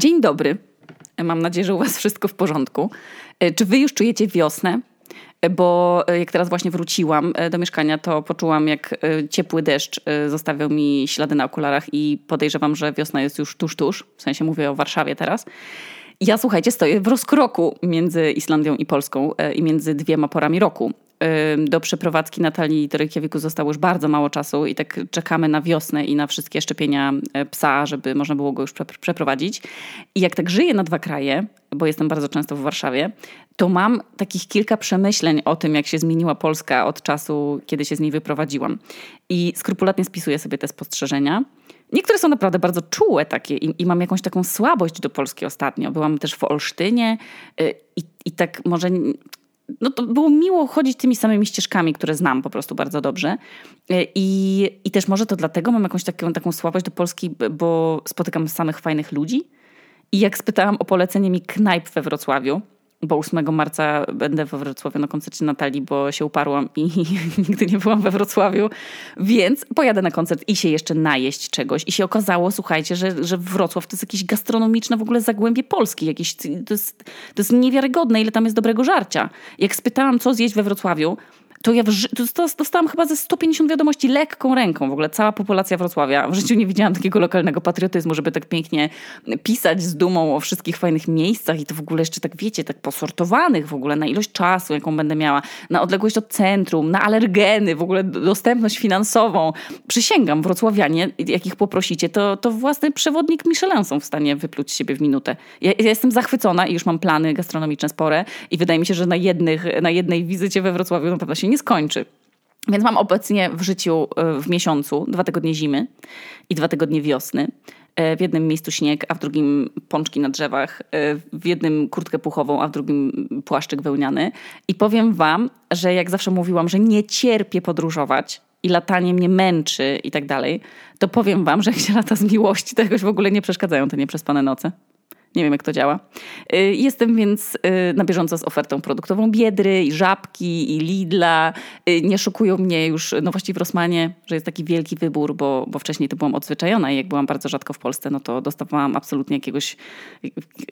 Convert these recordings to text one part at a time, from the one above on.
Dzień dobry. Mam nadzieję, że u Was wszystko w porządku. E, czy Wy już czujecie wiosnę? E, bo e, jak teraz właśnie wróciłam do mieszkania, to poczułam, jak ciepły deszcz zostawiał mi ślady na okularach i podejrzewam, że wiosna jest już tuż, tuż. W sensie mówię o Warszawie teraz. Ja słuchajcie, stoję w rozkroku między Islandią i Polską i między dwiema porami roku do przeprowadzki Natalii do Reykjaviku zostało już bardzo mało czasu i tak czekamy na wiosnę i na wszystkie szczepienia e, psa, żeby można było go już przeprowadzić. I jak tak żyję na dwa kraje, bo jestem bardzo często w Warszawie, to mam takich kilka przemyśleń o tym, jak się zmieniła Polska od czasu, kiedy się z niej wyprowadziłam. I skrupulatnie spisuję sobie te spostrzeżenia. Niektóre są naprawdę bardzo czułe takie i, i, mam jakąś taką słabość do Polski ostatnio. Byłam też w Olsztynie y, i, i tak może no to było miło chodzić tymi samymi ścieżkami, które znam po prostu bardzo dobrze. I, i też może to dlatego mam jakąś taką, taką słabość do Polski, bo spotykam samych fajnych ludzi. I jak spytałam o polecenie mi knajp we Wrocławiu, bo 8 marca będę we Wrocławiu na koncercie Natalii, bo się uparłam i nigdy nie byłam we Wrocławiu, więc pojadę na koncert i się jeszcze najeść czegoś. I się okazało, słuchajcie, że, że Wrocław to jest jakieś gastronomiczne w ogóle zagłębie Polski. Jakieś, to, jest, to jest niewiarygodne, ile tam jest dobrego żarcia. Jak spytałam, co zjeść we Wrocławiu, to ja to dostałam chyba ze 150 wiadomości lekką ręką. W ogóle cała populacja Wrocławia. W życiu nie widziałam takiego lokalnego patriotyzmu, żeby tak pięknie pisać z dumą o wszystkich fajnych miejscach i to w ogóle jeszcze tak, wiecie, tak posortowanych w ogóle na ilość czasu, jaką będę miała, na odległość od centrum, na alergeny, w ogóle dostępność finansową. Przysięgam, wrocławianie, jakich poprosicie, to, to własny przewodnik Michelin są w stanie wypluć siebie w minutę. Ja, ja jestem zachwycona i już mam plany gastronomiczne spore i wydaje mi się, że na, jednych, na jednej wizycie we Wrocławiu na pewno się nie skończy. Więc mam obecnie w życiu e, w miesiącu dwa tygodnie zimy i dwa tygodnie wiosny. E, w jednym miejscu śnieg, a w drugim pączki na drzewach, e, w jednym kurtkę puchową, a w drugim płaszczyk wełniany. I powiem wam, że jak zawsze mówiłam, że nie cierpię podróżować, i latanie mnie męczy i tak dalej, to powiem wam, że jak się lata z miłości, to jakoś w ogóle nie przeszkadzają te nieprzespane noce. Nie wiem, jak to działa. Y, jestem więc y, na bieżąco z ofertą produktową Biedry i Żabki i Lidla. Y, nie szukują mnie już, no właściwie w Rosmanie, że jest taki wielki wybór, bo, bo wcześniej to byłam odzwyczajona i jak byłam bardzo rzadko w Polsce, no to dostawałam absolutnie jakiegoś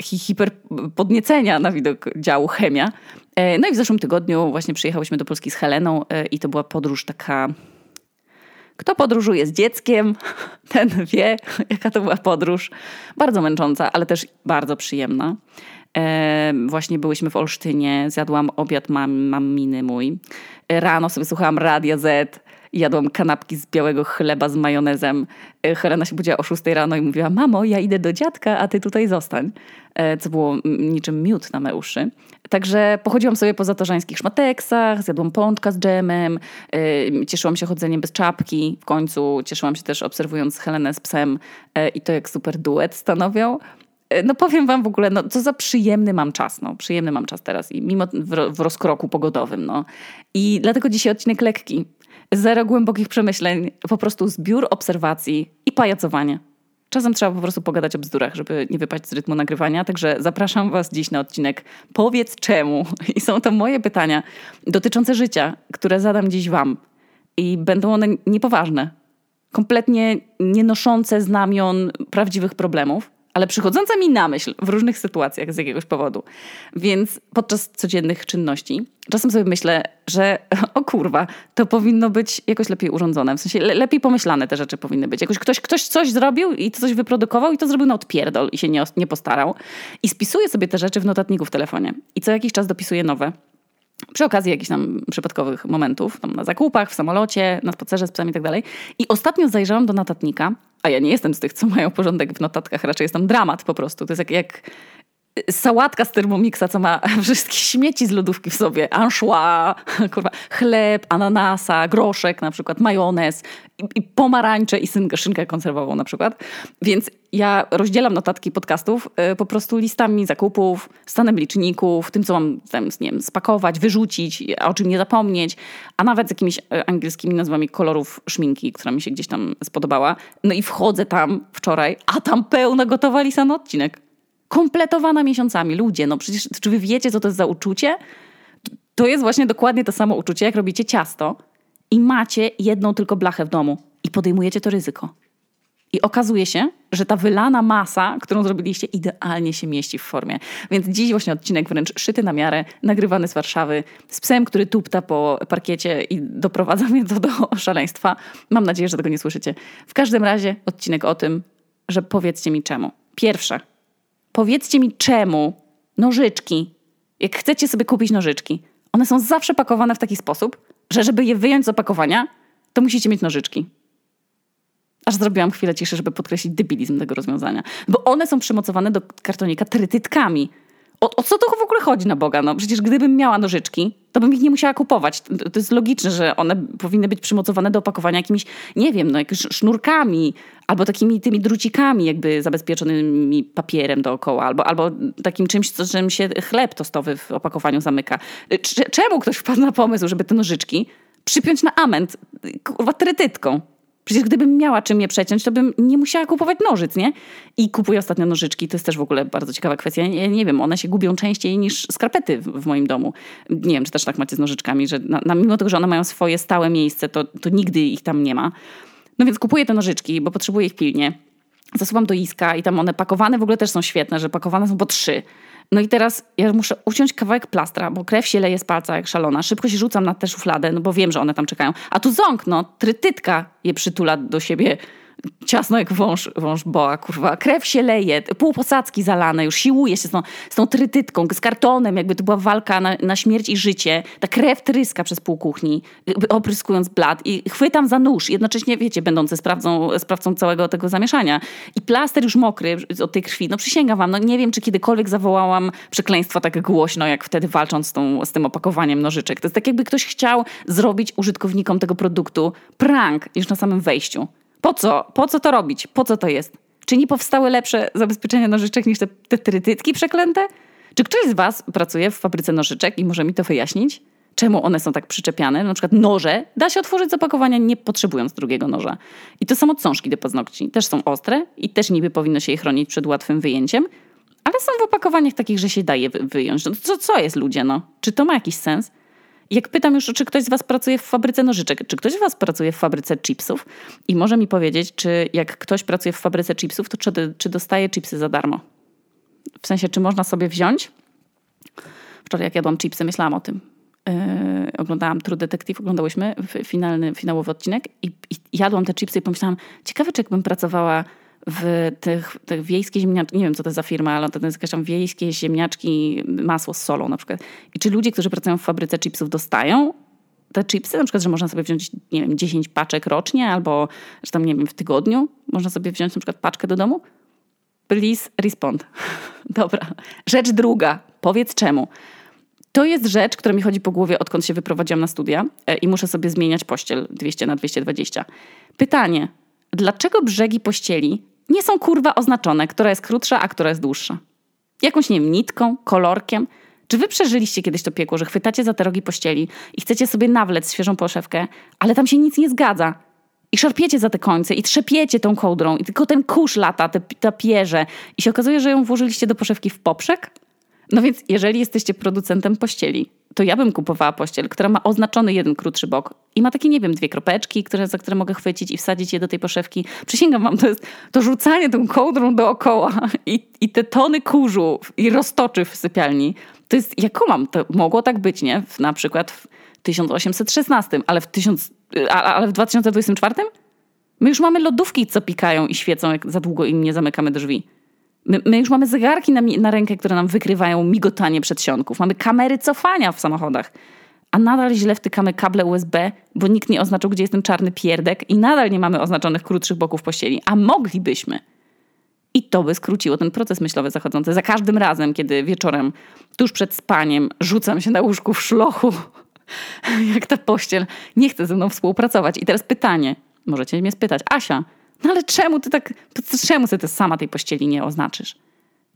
hiperpodniecenia na widok działu chemia. No i w zeszłym tygodniu właśnie przyjechałyśmy do Polski z Heleną i to była podróż taka kto podróżuje z dzieckiem, ten wie, jaka to była podróż. Bardzo męcząca, ale też bardzo przyjemna. E, właśnie byłyśmy w Olsztynie, zjadłam obiad mam, maminy mój. Rano sobie słuchałam Radia Z, jadłam kanapki z białego chleba z majonezem. E, Helena się budziła o 6 rano i mówiła, mamo, ja idę do dziadka, a ty tutaj zostań. E, co było niczym miód na me uszy. Także pochodziłam sobie po zatorzańskich szmateksach, zjadłam pączka z dżemem, e, cieszyłam się chodzeniem bez czapki. W końcu cieszyłam się też obserwując Helenę z psem i to jak super duet stanowią. No powiem wam w ogóle, no co za przyjemny mam czas, no przyjemny mam czas teraz i mimo w, w rozkroku pogodowym, no. I dlatego dzisiaj odcinek lekki, zero głębokich przemyśleń, po prostu zbiór obserwacji i pajacowanie. Czasem trzeba po prostu pogadać o bzdurach, żeby nie wypaść z rytmu nagrywania, także zapraszam Was dziś na odcinek Powiedz czemu. I są to moje pytania dotyczące życia, które zadam dziś Wam. I będą one niepoważne, kompletnie nie noszące znamion prawdziwych problemów, ale przychodzące mi na myśl w różnych sytuacjach z jakiegoś powodu. Więc podczas codziennych czynności czasem sobie myślę, że o kurwa, to powinno być jakoś lepiej urządzone. W sensie le lepiej pomyślane te rzeczy powinny być. Jakoś ktoś, ktoś coś zrobił i coś wyprodukował i to zrobił na odpierdol i się nie, nie postarał. I spisuję sobie te rzeczy w notatniku w telefonie. I co jakiś czas dopisuję nowe. Przy okazji jakichś tam przypadkowych momentów, tam na zakupach, w samolocie, na spacerze z psami i tak dalej. I ostatnio zajrzałam do notatnika, a ja nie jestem z tych, co mają porządek w notatkach, raczej jest tam dramat po prostu. To jest jak, jak sałatka z Thermomixa, co ma wszystkie śmieci z lodówki w sobie. Anchois, kurwa, chleb, ananasa, groszek na przykład, majonez i, i pomarańcze i szynkę konserwową na przykład. Więc ja rozdzielam notatki podcastów y, po prostu listami zakupów, stanem liczników, tym, co mam tam, nie wiem, spakować, wyrzucić, o czym nie zapomnieć, a nawet z jakimiś y, angielskimi nazwami kolorów szminki, która mi się gdzieś tam spodobała. No i wchodzę tam wczoraj, a tam pełno gotowa lisa na odcinek kompletowana miesiącami. Ludzie, no przecież czy wy wiecie, co to jest za uczucie? To jest właśnie dokładnie to samo uczucie, jak robicie ciasto i macie jedną tylko blachę w domu i podejmujecie to ryzyko. I okazuje się, że ta wylana masa, którą zrobiliście, idealnie się mieści w formie. Więc dziś właśnie odcinek wręcz szyty na miarę, nagrywany z Warszawy, z psem, który tupta po parkiecie i doprowadza mnie to do szaleństwa. Mam nadzieję, że tego nie słyszycie. W każdym razie odcinek o tym, że powiedzcie mi czemu. Pierwsze, powiedzcie mi czemu nożyczki, jak chcecie sobie kupić nożyczki, one są zawsze pakowane w taki sposób, że żeby je wyjąć z opakowania, to musicie mieć nożyczki. Aż zrobiłam chwilę ciszy, żeby podkreślić debilizm tego rozwiązania. Bo one są przymocowane do kartonika trytytkami. O, o, co to w ogóle chodzi na Boga? No przecież gdybym miała nożyczki, to bym ich nie musiała kupować. To, to jest logiczne, że one powinny być przymocowane do opakowania jakimiś, nie wiem, no jakimiś sznurkami albo takimi tymi drucikami jakby zabezpieczonymi papierem dookoła albo, albo takim czymś, czym się chleb tostowy w opakowaniu zamyka. Czemu ktoś wpadł na pomysł, żeby te nożyczki przypiąć na ament, kurwa, trytytką? Przecież gdybym miała czym je przeciąć, to bym nie musiała kupować nożyc, nie? I kupuję ostatnio nożyczki. To jest też w ogóle bardzo ciekawa kwestia. Ja nie wiem, one się gubią częściej niż skarpety w, moim domu. Nie wiem, czy też tak macie z nożyczkami, że na, na, mimo tego, że one mają swoje stałe miejsce, to, to nigdy ich tam nie ma. No więc kupuję te nożyczki, bo potrzebuję ich pilnie. Zasuwam do iska i tam one pakowane w ogóle też są świetne, że pakowane są po trzy. No i teraz ja muszę uciąć kawałek plastra, bo krew się leje z palca jak szalona. Szybko się rzucam na tę szufladę, no bo wiem, że one tam czekają. A tu ząk, no, trytytka je przytula do siebie ciasno jak wąż, wąż boa, kurwa. Krew się leje, pół posadzki zalane, już siłuje się z tą, z tą trytytką, z kartonem, jakby to była walka na, na śmierć i życie. Ta krew tryska przez pół kuchni, opryskując blat i chwytam za nóż, jednocześnie, wiecie, będący sprawcą, sprawcą całego tego zamieszania. I plaster już mokry od tej krwi. No przysięgam wam, no nie wiem, czy kiedykolwiek zawołałam przekleństwo tak głośno, jak wtedy walcząc z, tą, z tym opakowaniem nożyczek. To jest tak, jakby ktoś chciał zrobić użytkownikom tego produktu prank już na samym wejściu. Po co? Po co to robić? Po co to jest? Czy nie powstały lepsze zabezpieczenia nożyczek niż te, te trytytki przeklęte? Czy ktoś z Was pracuje w fabryce nożyczek i może mi to wyjaśnić? Czemu one są tak przyczepiane? Na przykład noże da się otworzyć z opakowania nie potrzebując drugiego noża. I to samo cążki do paznokci. Też są ostre i też niby powinno się je chronić przed łatwym wyjęciem, ale są w opakowaniach takich, że się daje wyjąć. No co, co jest ludzie, no? Czy to ma jakiś sens? Jak pytam już, czy ktoś z Was pracuje w fabryce nożyczek, czy ktoś z Was pracuje w fabryce chipsów i może mi powiedzieć, czy jak ktoś pracuje w fabryce chipsów, to czy, czy dostaje chipsy za darmo? W sensie, czy można sobie wziąć? Wczoraj jak jadłam chipsy, myślałam o tym. Yy, oglądałam True Detective, oglądałyśmy finalny, finałowy odcinek i, i jadłam te chipsy i pomyślałam, ciekawe czy jakbym pracowała w tych, tych wiejskie ziemniaczki, nie wiem co to jest za firma, ale to jest jakaś tam wiejskie ziemniaczki, masło z solą na przykład. I czy ludzie, którzy pracują w fabryce chipsów dostają te chipsy, na przykład, że można sobie wziąć, nie wiem, 10 paczek rocznie albo, że tam, nie wiem, w tygodniu można sobie wziąć na przykład paczkę do domu? Please respond. Dobra. Rzecz druga. Powiedz czemu. To jest rzecz, która mi chodzi po głowie, odkąd się wyprowadziłam na studia e, i muszę sobie zmieniać pościel 200 na 220. Pytanie. Dlaczego brzegi pościeli nie są kurwa oznaczone, która jest krótsza, a która jest dłuższa. Jakąś, nie wiem, nitką, kolorkiem. Czy wy przeżyliście kiedyś to piekło, że chwytacie za te rogi pościeli i chcecie sobie nawlec świeżą poszewkę, ale tam się nic nie zgadza? I szarpiecie za te końce i trzepiecie tą kołdrą i tylko ten kurz lata, te, ta pierze i się okazuje, że ją włożyliście do poszewki w poprzek? No więc jeżeli jesteście producentem pościeli, to ja bym kupowała pościel, która ma oznaczony jeden krótszy bok i ma takie, nie wiem, dwie kropeczki, które, za które mogę chwycić i wsadzić je do tej poszewki. Przysięgam wam, to jest to rzucanie tą kołdrą dookoła i, i te tony kurzu i roztoczy w sypialni. To jest, ja kumam, to mogło tak być, nie? Na przykład w 1816, ale w, 1000, ale w 2024? My już mamy lodówki, co pikają i świecą, jak za długo im nie zamykamy drzwi. My, my, już mamy zegarki na, na rękę, które nam wykrywają migotanie przedsionków. Mamy kamery cofania w samochodach. A nadal źle wtykamy kable USB, bo nikt nie oznaczył, gdzie jest ten czarny pierdek i nadal nie mamy oznaczonych krótszych boków pościeli. A moglibyśmy. I to by skróciło ten proces myślowy zachodzący. Za każdym razem, kiedy wieczorem, tuż przed spaniem, rzucam się na łóżku w szlochu, jak ta pościel nie chce ze mną współpracować. I teraz pytanie, możecie mnie spytać, Asia, no ale czemu ty tak, czemu ty sama tej pościeli nie oznaczysz?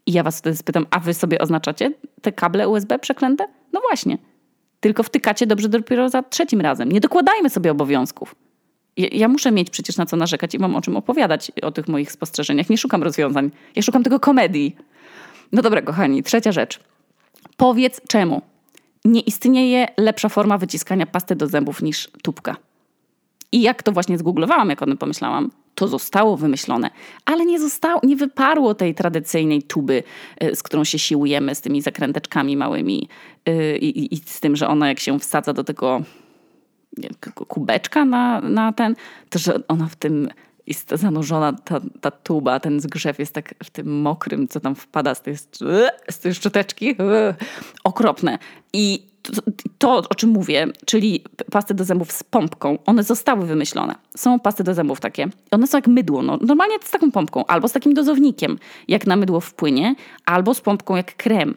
I ja was wtedy spytam, a wy sobie oznaczacie te kable USB przeklęte? No właśnie. Tylko wtykacie dobrze dopiero za trzecim razem. Nie dokładajmy sobie obowiązków. Ja, ja muszę mieć przecież na co narzekać i mam o czym opowiadać o tych moich spostrzeżeniach. Nie szukam rozwiązań. Ja szukam tego komedii. No dobra, kochani, trzecia rzecz. Powiedz czemu. Nie istnieje lepsza forma wyciskania pasty do zębów niż tubka. I jak to właśnie zgooglowałam, jak o tym pomyślałam, to zostało wymyślone, ale nie zostało, nie wyparło tej tradycyjnej tuby, y, z którą się siłujemy, z tymi zakręteczkami małymi y, i, i z tym, że ona jak się wsadza do tego kubeczka na, na ten, to że ona w tym jest zanurzona, ta, ta tuba, ten zgrzew jest tak w tym mokrym, co tam wpada z tej, z tej szczoteczki. Okropne. I to, to, o czym mówię, czyli pasty do zębów z pompką, one zostały wymyślone. Są pasty do zębów takie. One są jak mydło. No, normalnie z taką pompką, albo z takim dozownikiem, jak na mydło wpłynie, albo z pompką jak krem.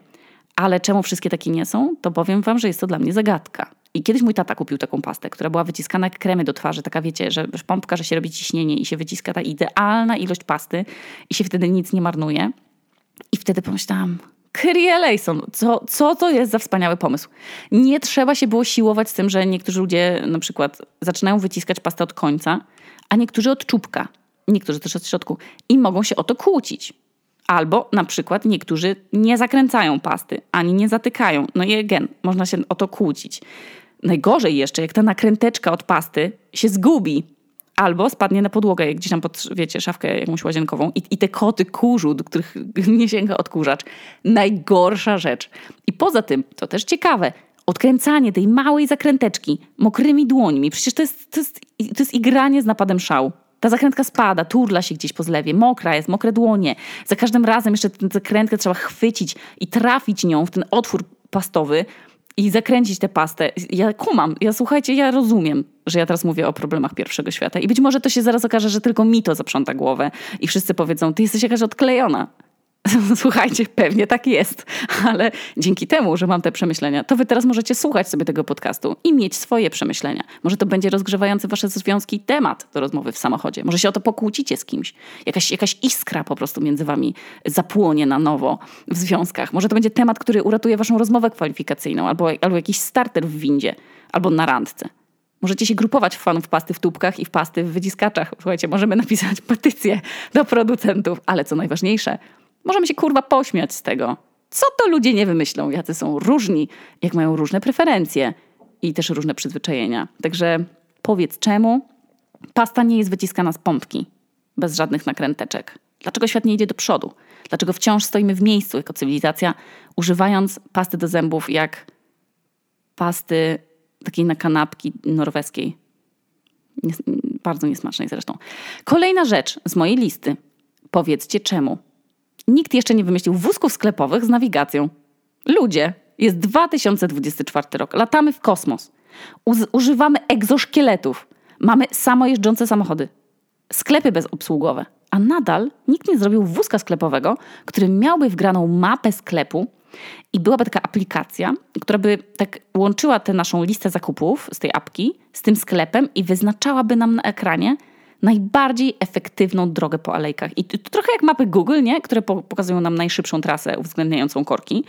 Ale czemu wszystkie takie nie są? To powiem wam, że jest to dla mnie zagadka. I kiedyś mój tata kupił taką pastę, która była wyciskana jak kremy do twarzy, taka wiecie, że pompka, że się robi ciśnienie i się wyciska ta idealna ilość pasty i się wtedy nic nie marnuje. I wtedy pomyślałam, Kyrie Lejson, co, co to jest za wspaniały pomysł? Nie trzeba się było siłować z tym, że niektórzy ludzie na przykład zaczynają wyciskać pastę od końca, a niektórzy od czubka, niektórzy też od środku i mogą się o to kłócić. Albo na przykład niektórzy nie zakręcają pasty, ani nie zatykają. No i again, można się o to kłócić. Najgorzej jeszcze, jak ta nakręteczka od pasty się zgubi albo spadnie na podłogę, jak gdzieś tam pod, wiecie, szafkę jakąś łazienkową i, i te koty kurzu, do których nie sięga odkurzacz. Najgorsza rzecz. I poza tym, to też ciekawe, odkręcanie tej małej zakręteczki mokrymi dłońmi, przecież to jest, to jest, to jest igranie z napadem szału. Ta zakrętka spada, turla się gdzieś po zlewie, mokra jest, mokre dłonie. Za każdym razem jeszcze tę zakrętkę trzeba chwycić i trafić nią w ten otwór pastowy, i zakręcić tę pastę. Ja kumam, ja słuchajcie, ja rozumiem, że ja teraz mówię o problemach pierwszego świata i być może to się zaraz okaże, że tylko mi to zaprząta głowę i wszyscy powiedzą, ty jesteś jakaś odklejona. Słuchajcie, pewnie tak jest, ale dzięki temu, że mam te przemyślenia, to wy teraz możecie słuchać sobie tego podcastu i mieć swoje przemyślenia. Może to będzie rozgrzewający wasze związki temat do rozmowy w samochodzie. Może się o to pokłócicie z kimś. Jakaś, jakaś iskra po prostu między wami zapłonie na nowo w związkach. Może to będzie temat, który uratuje waszą rozmowę kwalifikacyjną albo, albo jakiś starter w windzie albo na randce. Możecie się grupować w fanów pasty w tubkach i w pasty w wyciskaczach. Słuchajcie, możemy napisać petycję do producentów, ale co najważniejsze, Możemy się kurwa pośmiać z tego. Co to ludzie nie wymyślą? Jacy są różni, jak mają różne preferencje i też różne przyzwyczajenia. Także powiedz czemu pasta nie jest wyciskana z pompki, bez żadnych nakręteczek. Dlaczego świat nie idzie do przodu? Dlaczego wciąż stoimy w miejscu jako cywilizacja, używając pasty do zębów jak pasty takiej na kanapki norweskiej? bardzo niesmacznej zresztą. Kolejna rzecz z mojej listy. Powiedzcie czemu. Nikt jeszcze nie wymyślił wózków sklepowych z nawigacją. Ludzie, jest 2024 rok, latamy w kosmos. używamy egzoszkieletów. Mamy samojeżdżące samochody. Sklepy bezobsługowe. A nadal nikt nie zrobił wózka sklepowego, który miałby wgraną mapę sklepu i byłaby taka aplikacja, która by tak łączyła tę naszą listę zakupów z tej apki z tym sklepem i wyznaczałaby nam na ekranie, najbardziej efektywną drogę po alejkach. I to trochę jak mapy Google, nie? które pokazują nam najszybszą trasę uwzględniającą korki.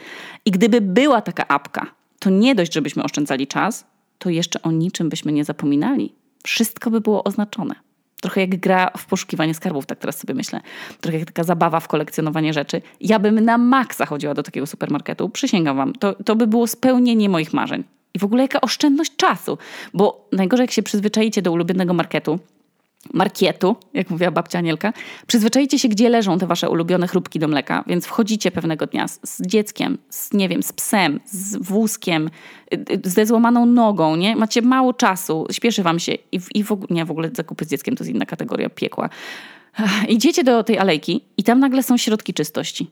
I gdyby była taka apka, to nie dość, żebyśmy oszczędzali czas, to jeszcze o niczym byśmy nie zapominali. Wszystko by było oznaczone. Trochę jak gra w poszukiwanie skarbów, tak teraz sobie myślę. Trochę jak taka zabawa w kolekcjonowanie rzeczy. Ja bym na maksa chodziła do takiego supermarketu, przysięgam wam. To, to by było spełnienie moich marzeń. I w ogóle jaka oszczędność czasu. Bo najgorzej jak się przyzwyczajicie do ulubionego marketu, markietu, jak mówiła babcia Anielka, przyzwyczajcie się, gdzie leżą te wasze ulubione chrupki do mleka, więc wchodzicie pewnego dnia z, z dzieckiem, z, nie wiem, z psem, z wózkiem, y, y, ze złamaną nogą, nie? Macie mało czasu, śpieszy wam się i, i w, nie, w ogóle zakupy z dzieckiem to jest inna kategoria piekła. Idziecie do tej alejki i tam nagle są środki czystości.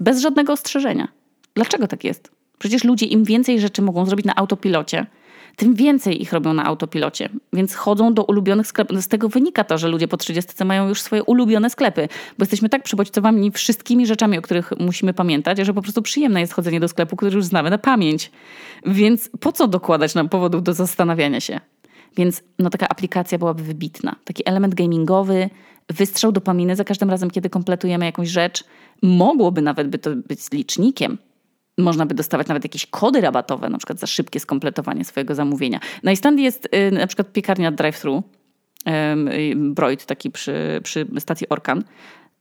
Bez żadnego ostrzeżenia. Dlaczego tak jest? Przecież ludzie im więcej rzeczy mogą zrobić na autopilocie – tym więcej ich robią na autopilocie. Więc chodzą do ulubionych sklepów. Z tego wynika to, że ludzie po 30 mają już swoje ulubione sklepy, bo jesteśmy tak przybodźcowani wszystkimi rzeczami, o których musimy pamiętać, że po prostu przyjemne jest chodzenie do sklepu, który już znamy na pamięć. Więc po co dokładać nam powodów do zastanawiania się? Więc no, taka aplikacja byłaby wybitna. Taki element gamingowy, wystrzał dopaminy za każdym razem, kiedy kompletujemy jakąś rzecz. Mogłoby nawet by to być licznikiem, można by dostawać nawet jakieś kody rabatowe, na przykład za szybkie skompletowanie swojego zamówienia. Na Islandii jest y, na przykład piekarnia drive-thru, Broid taki przy, przy stacji Orkan.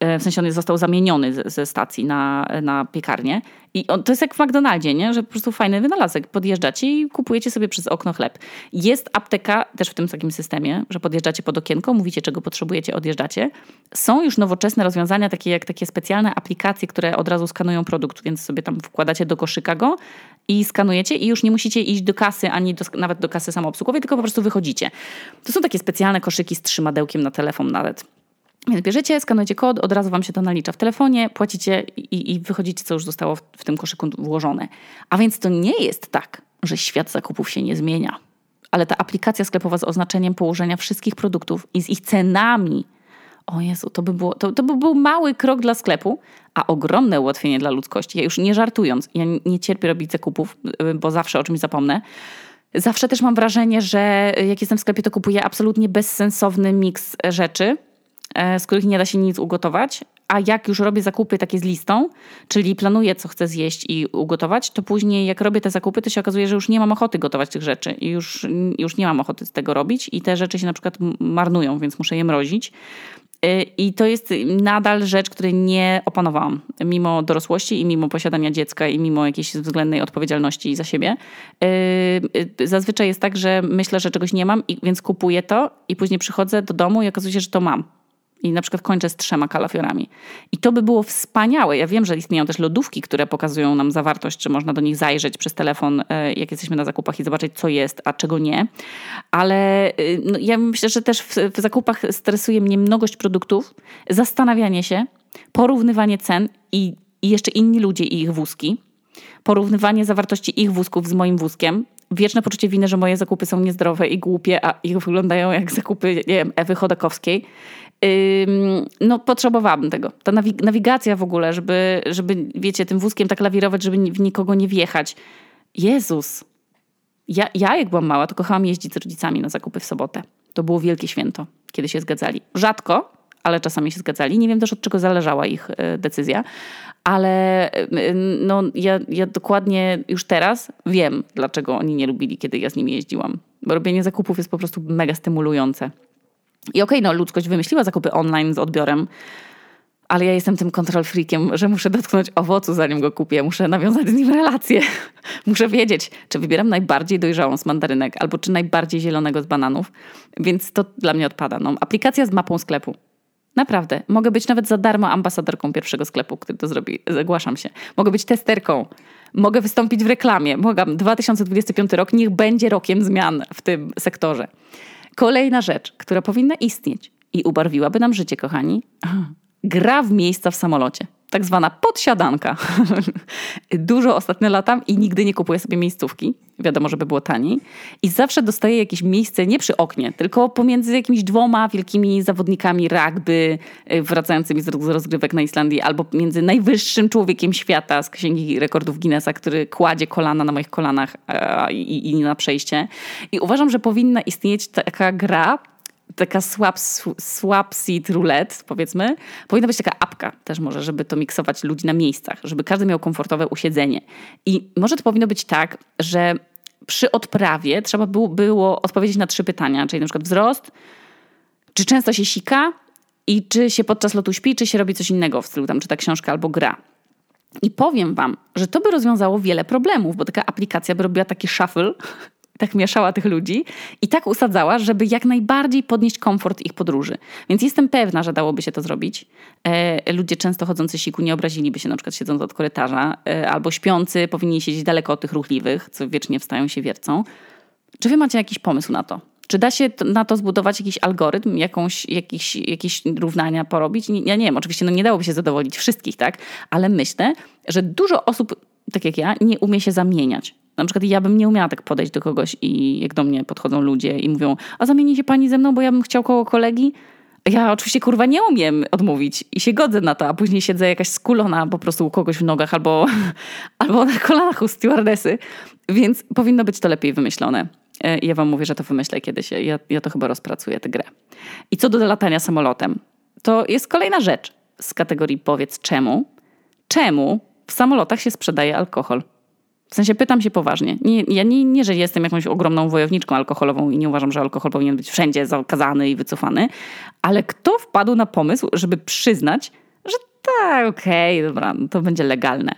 E, w sensie on został zamieniony ze stacji na, na piekarnię. I on, to jest jak w McDonaldzie, nie? że po prostu fajny wynalazek. Podjeżdżacie i kupujecie sobie przez okno chleb. Jest apteka też w tym takim systemie, że podjeżdżacie pod okienko, mówicie czego potrzebujecie, odjeżdżacie. Są już nowoczesne rozwiązania, takie jak takie specjalne aplikacje, które od razu skanują produkt, więc sobie tam wkładacie do koszyka go i skanujecie i już nie musicie iść do kasy, ani do, nawet do kasy samoobsługowej, tylko po prostu wychodzicie. To są takie specjalne koszyki z trzymadełkiem na telefon nawet. Więc bierzecie, skanujecie kod, od razu wam się to nalicza w telefonie, płacicie i, i wychodzicie, co już zostało w, w tym koszyku włożone. A więc to nie jest tak, że świat zakupów się nie zmienia. Ale ta aplikacja sklepowa z oznaczeniem położenia wszystkich produktów i z ich cenami, o Jezu, to by, było, to, to by był mały krok dla sklepu, a ogromne ułatwienie dla ludzkości. Ja już nie żartując, ja nie cierpię robić zakupów, bo zawsze o czymś zapomnę. Zawsze też mam wrażenie, że jak jestem w sklepie, to kupuję absolutnie bezsensowny miks rzeczy, z których nie da się nic ugotować. A jak już robię zakupy takie z listą, czyli planuję, co chcę zjeść i ugotować, to później jak robię te zakupy, to się okazuje, że już nie mam ochoty gotować tych rzeczy i już, już nie mam ochoty z tego robić i te rzeczy się na przykład marnują, więc muszę je mrozić. E, I to jest nadal rzecz, której nie opanowałam, mimo dorosłości i mimo posiadania dziecka i mimo jakiejś względnej odpowiedzialności za siebie. E, zazwyczaj jest tak, że myślę, że czegoś nie mam, więc kupuję to i później przychodzę do domu i okazuje się, że to mam i na przykład kończę z trzema kalafiorami. I to by było wspaniałe. Ja wiem, że istnieją też lodówki, które pokazują nam zawartość, czy można do nich zajrzeć przez telefon, e, jak jesteśmy na zakupach i zobaczyć, co jest, a czego nie. Ale e, no, ja myślę, że też w, w zakupach stresuje mnie mnogość produktów, zastanawianie się, porównywanie cen i, i jeszcze inni ludzie i ich wózki, porównywanie zawartości ich wózków z moim wózkiem, wieczne poczucie winy, że moje zakupy są niezdrowe i głupie, a ich wyglądają jak zakupy nie wiem, Ewy Chodakowskiej no potrzebowałabym tego. Ta nawigacja w ogóle, żeby, żeby, wiecie, tym wózkiem tak lawirować, żeby w nikogo nie wjechać. Jezus. Ja, ja jak byłam mała, to kochałam jeździć z rodzicami na zakupy w sobotę. To było wielkie święto, kiedy się zgadzali. Rzadko, ale czasami się zgadzali. Nie wiem też od czego zależała ich e, decyzja, ale no, ja, ja dokładnie już teraz wiem, dlaczego oni nie lubili, kiedy ja z nimi jeździłam. Bo robienie zakupów jest po prostu mega stymulujące. I okej, okay, no ludzkość wymyśliła zakupy online z odbiorem, ale ja jestem tym kontrol freakiem, że muszę dotknąć owocu zanim go kupię, muszę nawiązać z nim relację. muszę wiedzieć, czy wybieram najbardziej dojrzałą z mandarynek albo czy najbardziej zielonego z bananów, więc to dla mnie odpada. No, aplikacja z mapą sklepu. Naprawdę. Mogę być nawet za darmo ambasadorką pierwszego sklepu, który to zrobi. Zgłaszam się. Mogę być testerką. Mogę wystąpić w reklamie. Mogę. 2025 rok niech będzie rokiem zmian w tym sektorze. Kolejna rzecz, która powinna istnieć i ubarwiłaby nam życie, kochani, gra w miejsca w samolocie. Tak zwana podsiadanka. Dużo ostatnio latam i nigdy nie kupuję sobie miejscówki. Wiadomo, żeby było taniej. I zawsze dostaję jakieś miejsce nie przy oknie, tylko pomiędzy jakimiś dwoma wielkimi zawodnikami rugby y, wracającymi z rozgrywek na Islandii, albo między najwyższym człowiekiem świata z księgi rekordów Guinnessa, który kładzie kolana na moich kolanach i, i na przejście. I uważam, że powinna istnieć taka gra, taka swap, swap seat roulette, powiedzmy. Powinna być taka apka też może, żeby to miksować ludzi na miejscach, żeby każdy miał komfortowe usiedzenie. I może to powinno być tak, że przy odprawie trzeba było, było odpowiedzieć na trzy pytania, czyli na przykład wzrost, czy często się sika i czy się podczas lotu śpi, czy się robi coś innego w stylu tam czyta książkę albo gra. I powiem wam, że to by rozwiązało wiele problemów, bo taka aplikacja by robiła taki shuffle tak mieszała tych ludzi i tak usadzała, żeby jak najbardziej podnieść komfort ich podróży. Więc jestem pewna, że dałoby się to zrobić. E, ludzie często chodzący siku nie obraziliby się na przykład siedząc od korytarza, e, albo śpiący powinni siedzieć daleko od tych ruchliwych, co wiecznie wstają się wiercą. Czy wy macie jakiś pomysł na to? Czy da się na to zbudować jakiś algorytm, jakąś, jakiś, jakieś równania porobić? Ja nie wiem, oczywiście no nie dałoby się zadowolić wszystkich, tak? Ale myślę, że dużo osób, tak jak ja, nie umie się zamieniać. Na przykład ja bym nie umiała tak podejść do kogoś i jak do mnie podchodzą ludzie i mówią, a zamieni się pani ze mną, bo ja bym chciał koło kolegi. Ja oczywiście kurwa nie umiem odmówić i się godzę na to, a później siedzę jakaś skulona po prostu u kogoś w nogach albo, albo na kolanach u stewardesy, więc powinno być to lepiej wymyślone. E, ja wam mówię, że to wymyślę kiedyś. Ja, ja to chyba rozpracuję, tę grę. I co do latania samolotem, to jest kolejna rzecz z kategorii powiedz czemu. Czemu w samolotach się sprzedaje alkohol? W sensie pytam się poważnie. Nie, ja nie, nie, że jestem jakąś ogromną wojowniczką alkoholową i nie uważam, że alkohol powinien być wszędzie zakazany i wycofany, ale kto wpadł na pomysł, żeby przyznać, tak, okej, okay, dobra, no to będzie legalne.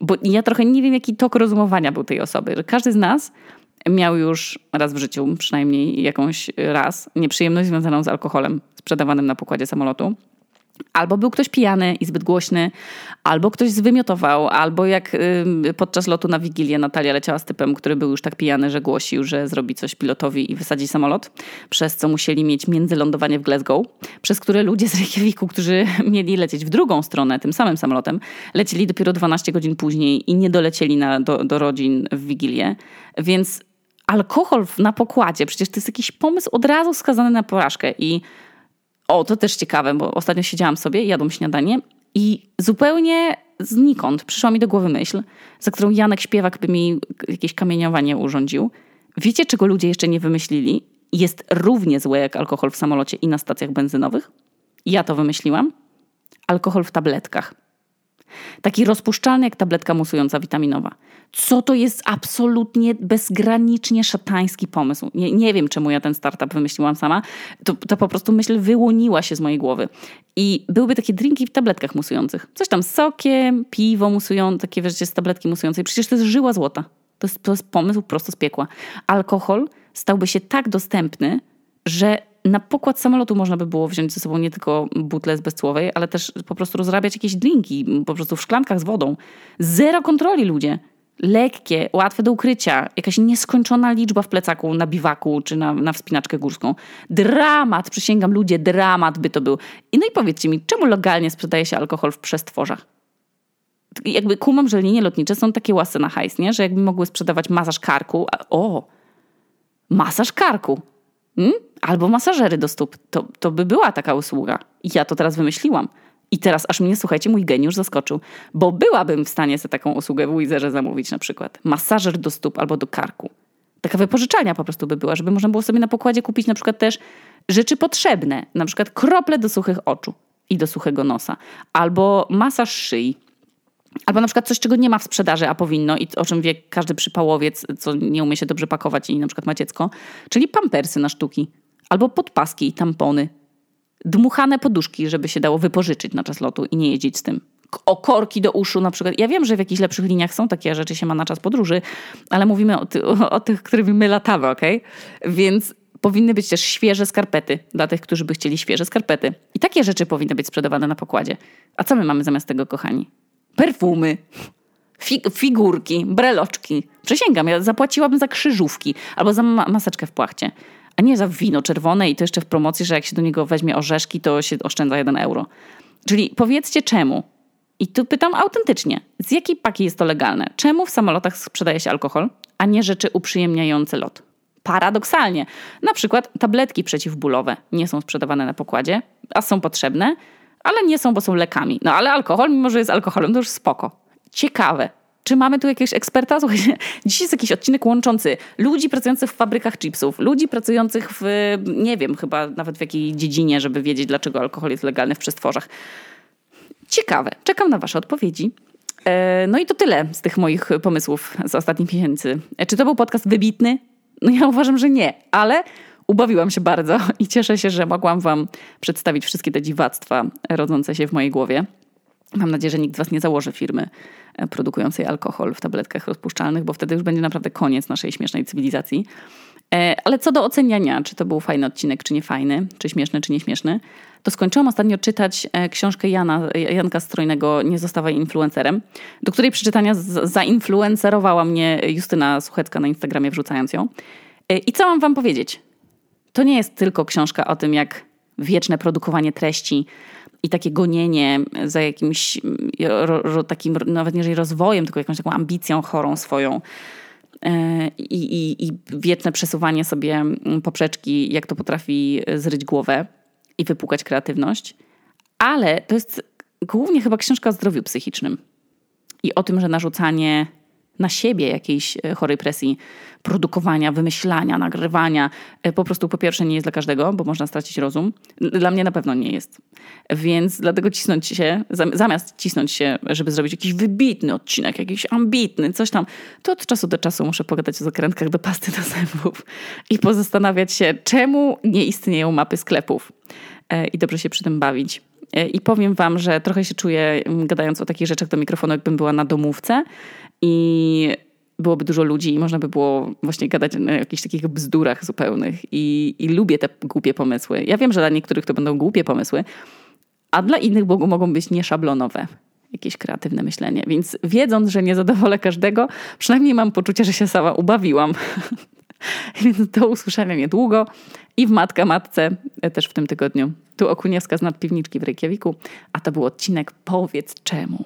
Bo ja trochę nie wiem, jaki tok rozumowania był tej osoby. Że każdy z nas miał już raz w życiu, przynajmniej jakąś raz, nieprzyjemność związaną z alkoholem sprzedawanym na pokładzie samolotu. Albo był ktoś pijany i zbyt głośny, albo ktoś zwymiotował, albo jak podczas lotu na Wigilię Natalia leciała z typem, który był już tak pijany, że głosił, że zrobi coś pilotowi i wysadzi samolot, przez co musieli mieć międzylądowanie w Glasgow, przez które ludzie z Reykjaviku, którzy mieli lecieć w drugą stronę tym samym samolotem, lecieli dopiero 12 godzin później i nie dolecieli na, do, do rodzin w Wigilię. Więc alkohol na pokładzie, przecież to jest jakiś pomysł od razu skazany na porażkę i o, to też ciekawe, bo ostatnio siedziałam sobie, jadłam śniadanie i zupełnie znikąd przyszła mi do głowy myśl, za którą Janek Śpiewak by mi jakieś kamieniowanie urządził. Wiecie, czego ludzie jeszcze nie wymyślili? Jest równie złe jak alkohol w samolocie i na stacjach benzynowych? Ja to wymyśliłam. Alkohol w tabletkach. Taki rozpuszczalny jak tabletka musująca witaminowa. Co to jest absolutnie bezgranicznie szatański pomysł. Nie, nie wiem, czemu ja ten startup wymyśliłam sama. To, to po prostu myśl wyłoniła się z mojej głowy. I byłyby takie drinki w tabletkach musujących. Coś tam z sokiem, piwo musujące, takie wiecie, z tabletki musującej. Przecież to jest żyła złota. To jest, to jest pomysł prosto z piekła. Alkohol stałby się tak dostępny, że na pokład samolotu można by było wziąć ze sobą nie tylko butlę z bezcłowej, ale też po prostu rozrabiać jakieś drinki, po prostu w szklankach z wodą. Zero kontroli ludzie. Lekkie, łatwe do ukrycia, jakaś nieskończona liczba w plecaku na biwaku czy na, na wspinaczkę górską. Dramat, przysięgam ludzie, dramat by to był. I no i powiedzcie mi, czemu legalnie sprzedaje się alkohol w przestworzach? Jakby kumam, że linie lotnicze są takie łasy na hajs, nie? Że jakby mogły sprzedawać masaż karku. A, o, masaż karku. Hmm? Albo masażery do stóp. To, to by była taka usługa. Ja to teraz wymyśliłam. I teraz aż mnie, słuchajcie, mój geniusz zaskoczył, bo byłabym w stanie sobie taką usługę w Wizerze zamówić na przykład. Masażer do stóp albo do karku. Taka wypożyczalnia po prostu by była, żeby można było sobie na pokładzie kupić na przykład też rzeczy potrzebne, na przykład krople do suchych oczu i do suchego nosa, albo masaż szyi, Albo na przykład coś, czego nie ma w sprzedaży, a powinno i o czym wie każdy przypałowiec, co nie umie się dobrze pakować i na przykład ma dziecko, czyli pampersy na sztuki. Albo podpaski i tampony. Dmuchane poduszki, żeby się dało wypożyczyć na czas lotu i nie jeździć z tym. Okorki do uszu na przykład. Ja wiem, że w jakichś lepszych liniach są takie rzeczy, się ma na czas podróży, ale mówimy o, ty, o, tych, którymi my latamy, ok? Więc powinny być też świeże skarpety dla tych, którzy by chcieli świeże skarpety. I takie rzeczy powinny być sprzedawane na pokładzie. A co my mamy zamiast tego, kochani? Perfumy, figurki, breloczki. Przysięgam, ja zapłaciłabym za krzyżówki albo za ma maseczkę w płachcie. A nie za wino czerwone i to jeszcze w promocji, że jak się do niego weźmie orzeszki, to się oszczędza jeden euro. Czyli powiedzcie czemu. I tu pytam autentycznie, z jakiej paki jest to legalne? Czemu w samolotach sprzedaje się alkohol, a nie rzeczy uprzyjemniające lot? Paradoksalnie. Na przykład tabletki przeciwbólowe nie są sprzedawane na pokładzie, a są potrzebne, ale nie są, bo są lekami. No ale alkohol, mimo że jest alkoholem, to już spoko. Ciekawe. Czy mamy tu jakiegoś eksperta? Słuchajcie, dziś jest jakiś odcinek łączący ludzi pracujących w fabrykach chipsów, ludzi pracujących w, nie wiem, chyba nawet w jakiej dziedzinie, żeby wiedzieć, dlaczego alkohol jest legalny w przestworzach. Ciekawe. Czekam na Wasze odpowiedzi. E, no i to tyle z tych moich pomysłów z ostatnich miesięcy. E, czy to był podcast wybitny? No ja uważam, że nie, ale ubawiłam się bardzo i cieszę się, że mogłam Wam przedstawić wszystkie te dziwactwa rodzące się w mojej głowie. Mam nadzieję, że nikt z Was nie założy firmy e, produkującej alkohol w tabletkach rozpuszczalnych, bo wtedy już będzie naprawdę koniec naszej śmiesznej cywilizacji. E, ale co do oceniania, czy to był fajny odcinek, czy nie fajny, czy śmieszny, czy nieśmieszny, to skończyłam ostatnio czytać e, książkę Jana, Janka Strojnego Nie zostawaj influencerem, do której przeczytania zainfluencerowała mnie Justyna Suchecka na Instagramie, wrzucając ją. I co mam wam powiedzieć? To nie jest tylko książka o tym, jak wieczne produkowanie treści i takie gonienie za jakimś ro, ro, takim, nawet nie rozwojem, tylko jakąś taką ambicją chorą swoją. E, I, i, I wieczne przesuwanie sobie poprzeczki, jak to potrafi zryć głowę i wypłukać kreatywność. Ale to jest głównie chyba książka o zdrowiu psychicznym i o tym, że narzucanie na siebie jakiejś e, chorej presji produkowania, wymyślania, nagrywania. E, po prostu po pierwsze nie jest dla każdego, bo można stracić rozum. Dla mnie na pewno nie jest. Więc dlatego cisnąć się, zamiast cisnąć się, żeby zrobić jakiś wybitny odcinek, jakiś ambitny, coś tam, to od czasu do czasu muszę pogadać o zakrętkach do pasty do zębów i pozastanawiać się, czemu nie istnieją mapy sklepów e, i dobrze się przy tym bawić. I powiem Wam, że trochę się czuję, gadając o takich rzeczach do mikrofonu, jakbym była na domówce i byłoby dużo ludzi i można by było właśnie gadać o jakichś takich bzdurach zupełnych. I, I lubię te głupie pomysły. Ja wiem, że dla niektórych to będą głupie pomysły, a dla innych mogą być nieszablonowe jakieś kreatywne myślenie. Więc wiedząc, że nie zadowolę każdego, przynajmniej mam poczucie, że się sama ubawiłam. Więc do usłyszenia niedługo i w Matka Matce też w tym tygodniu. Tu Okuniewska z Nadpiwniczki w Reykjaviku, a to był odcinek Powiedz czemu.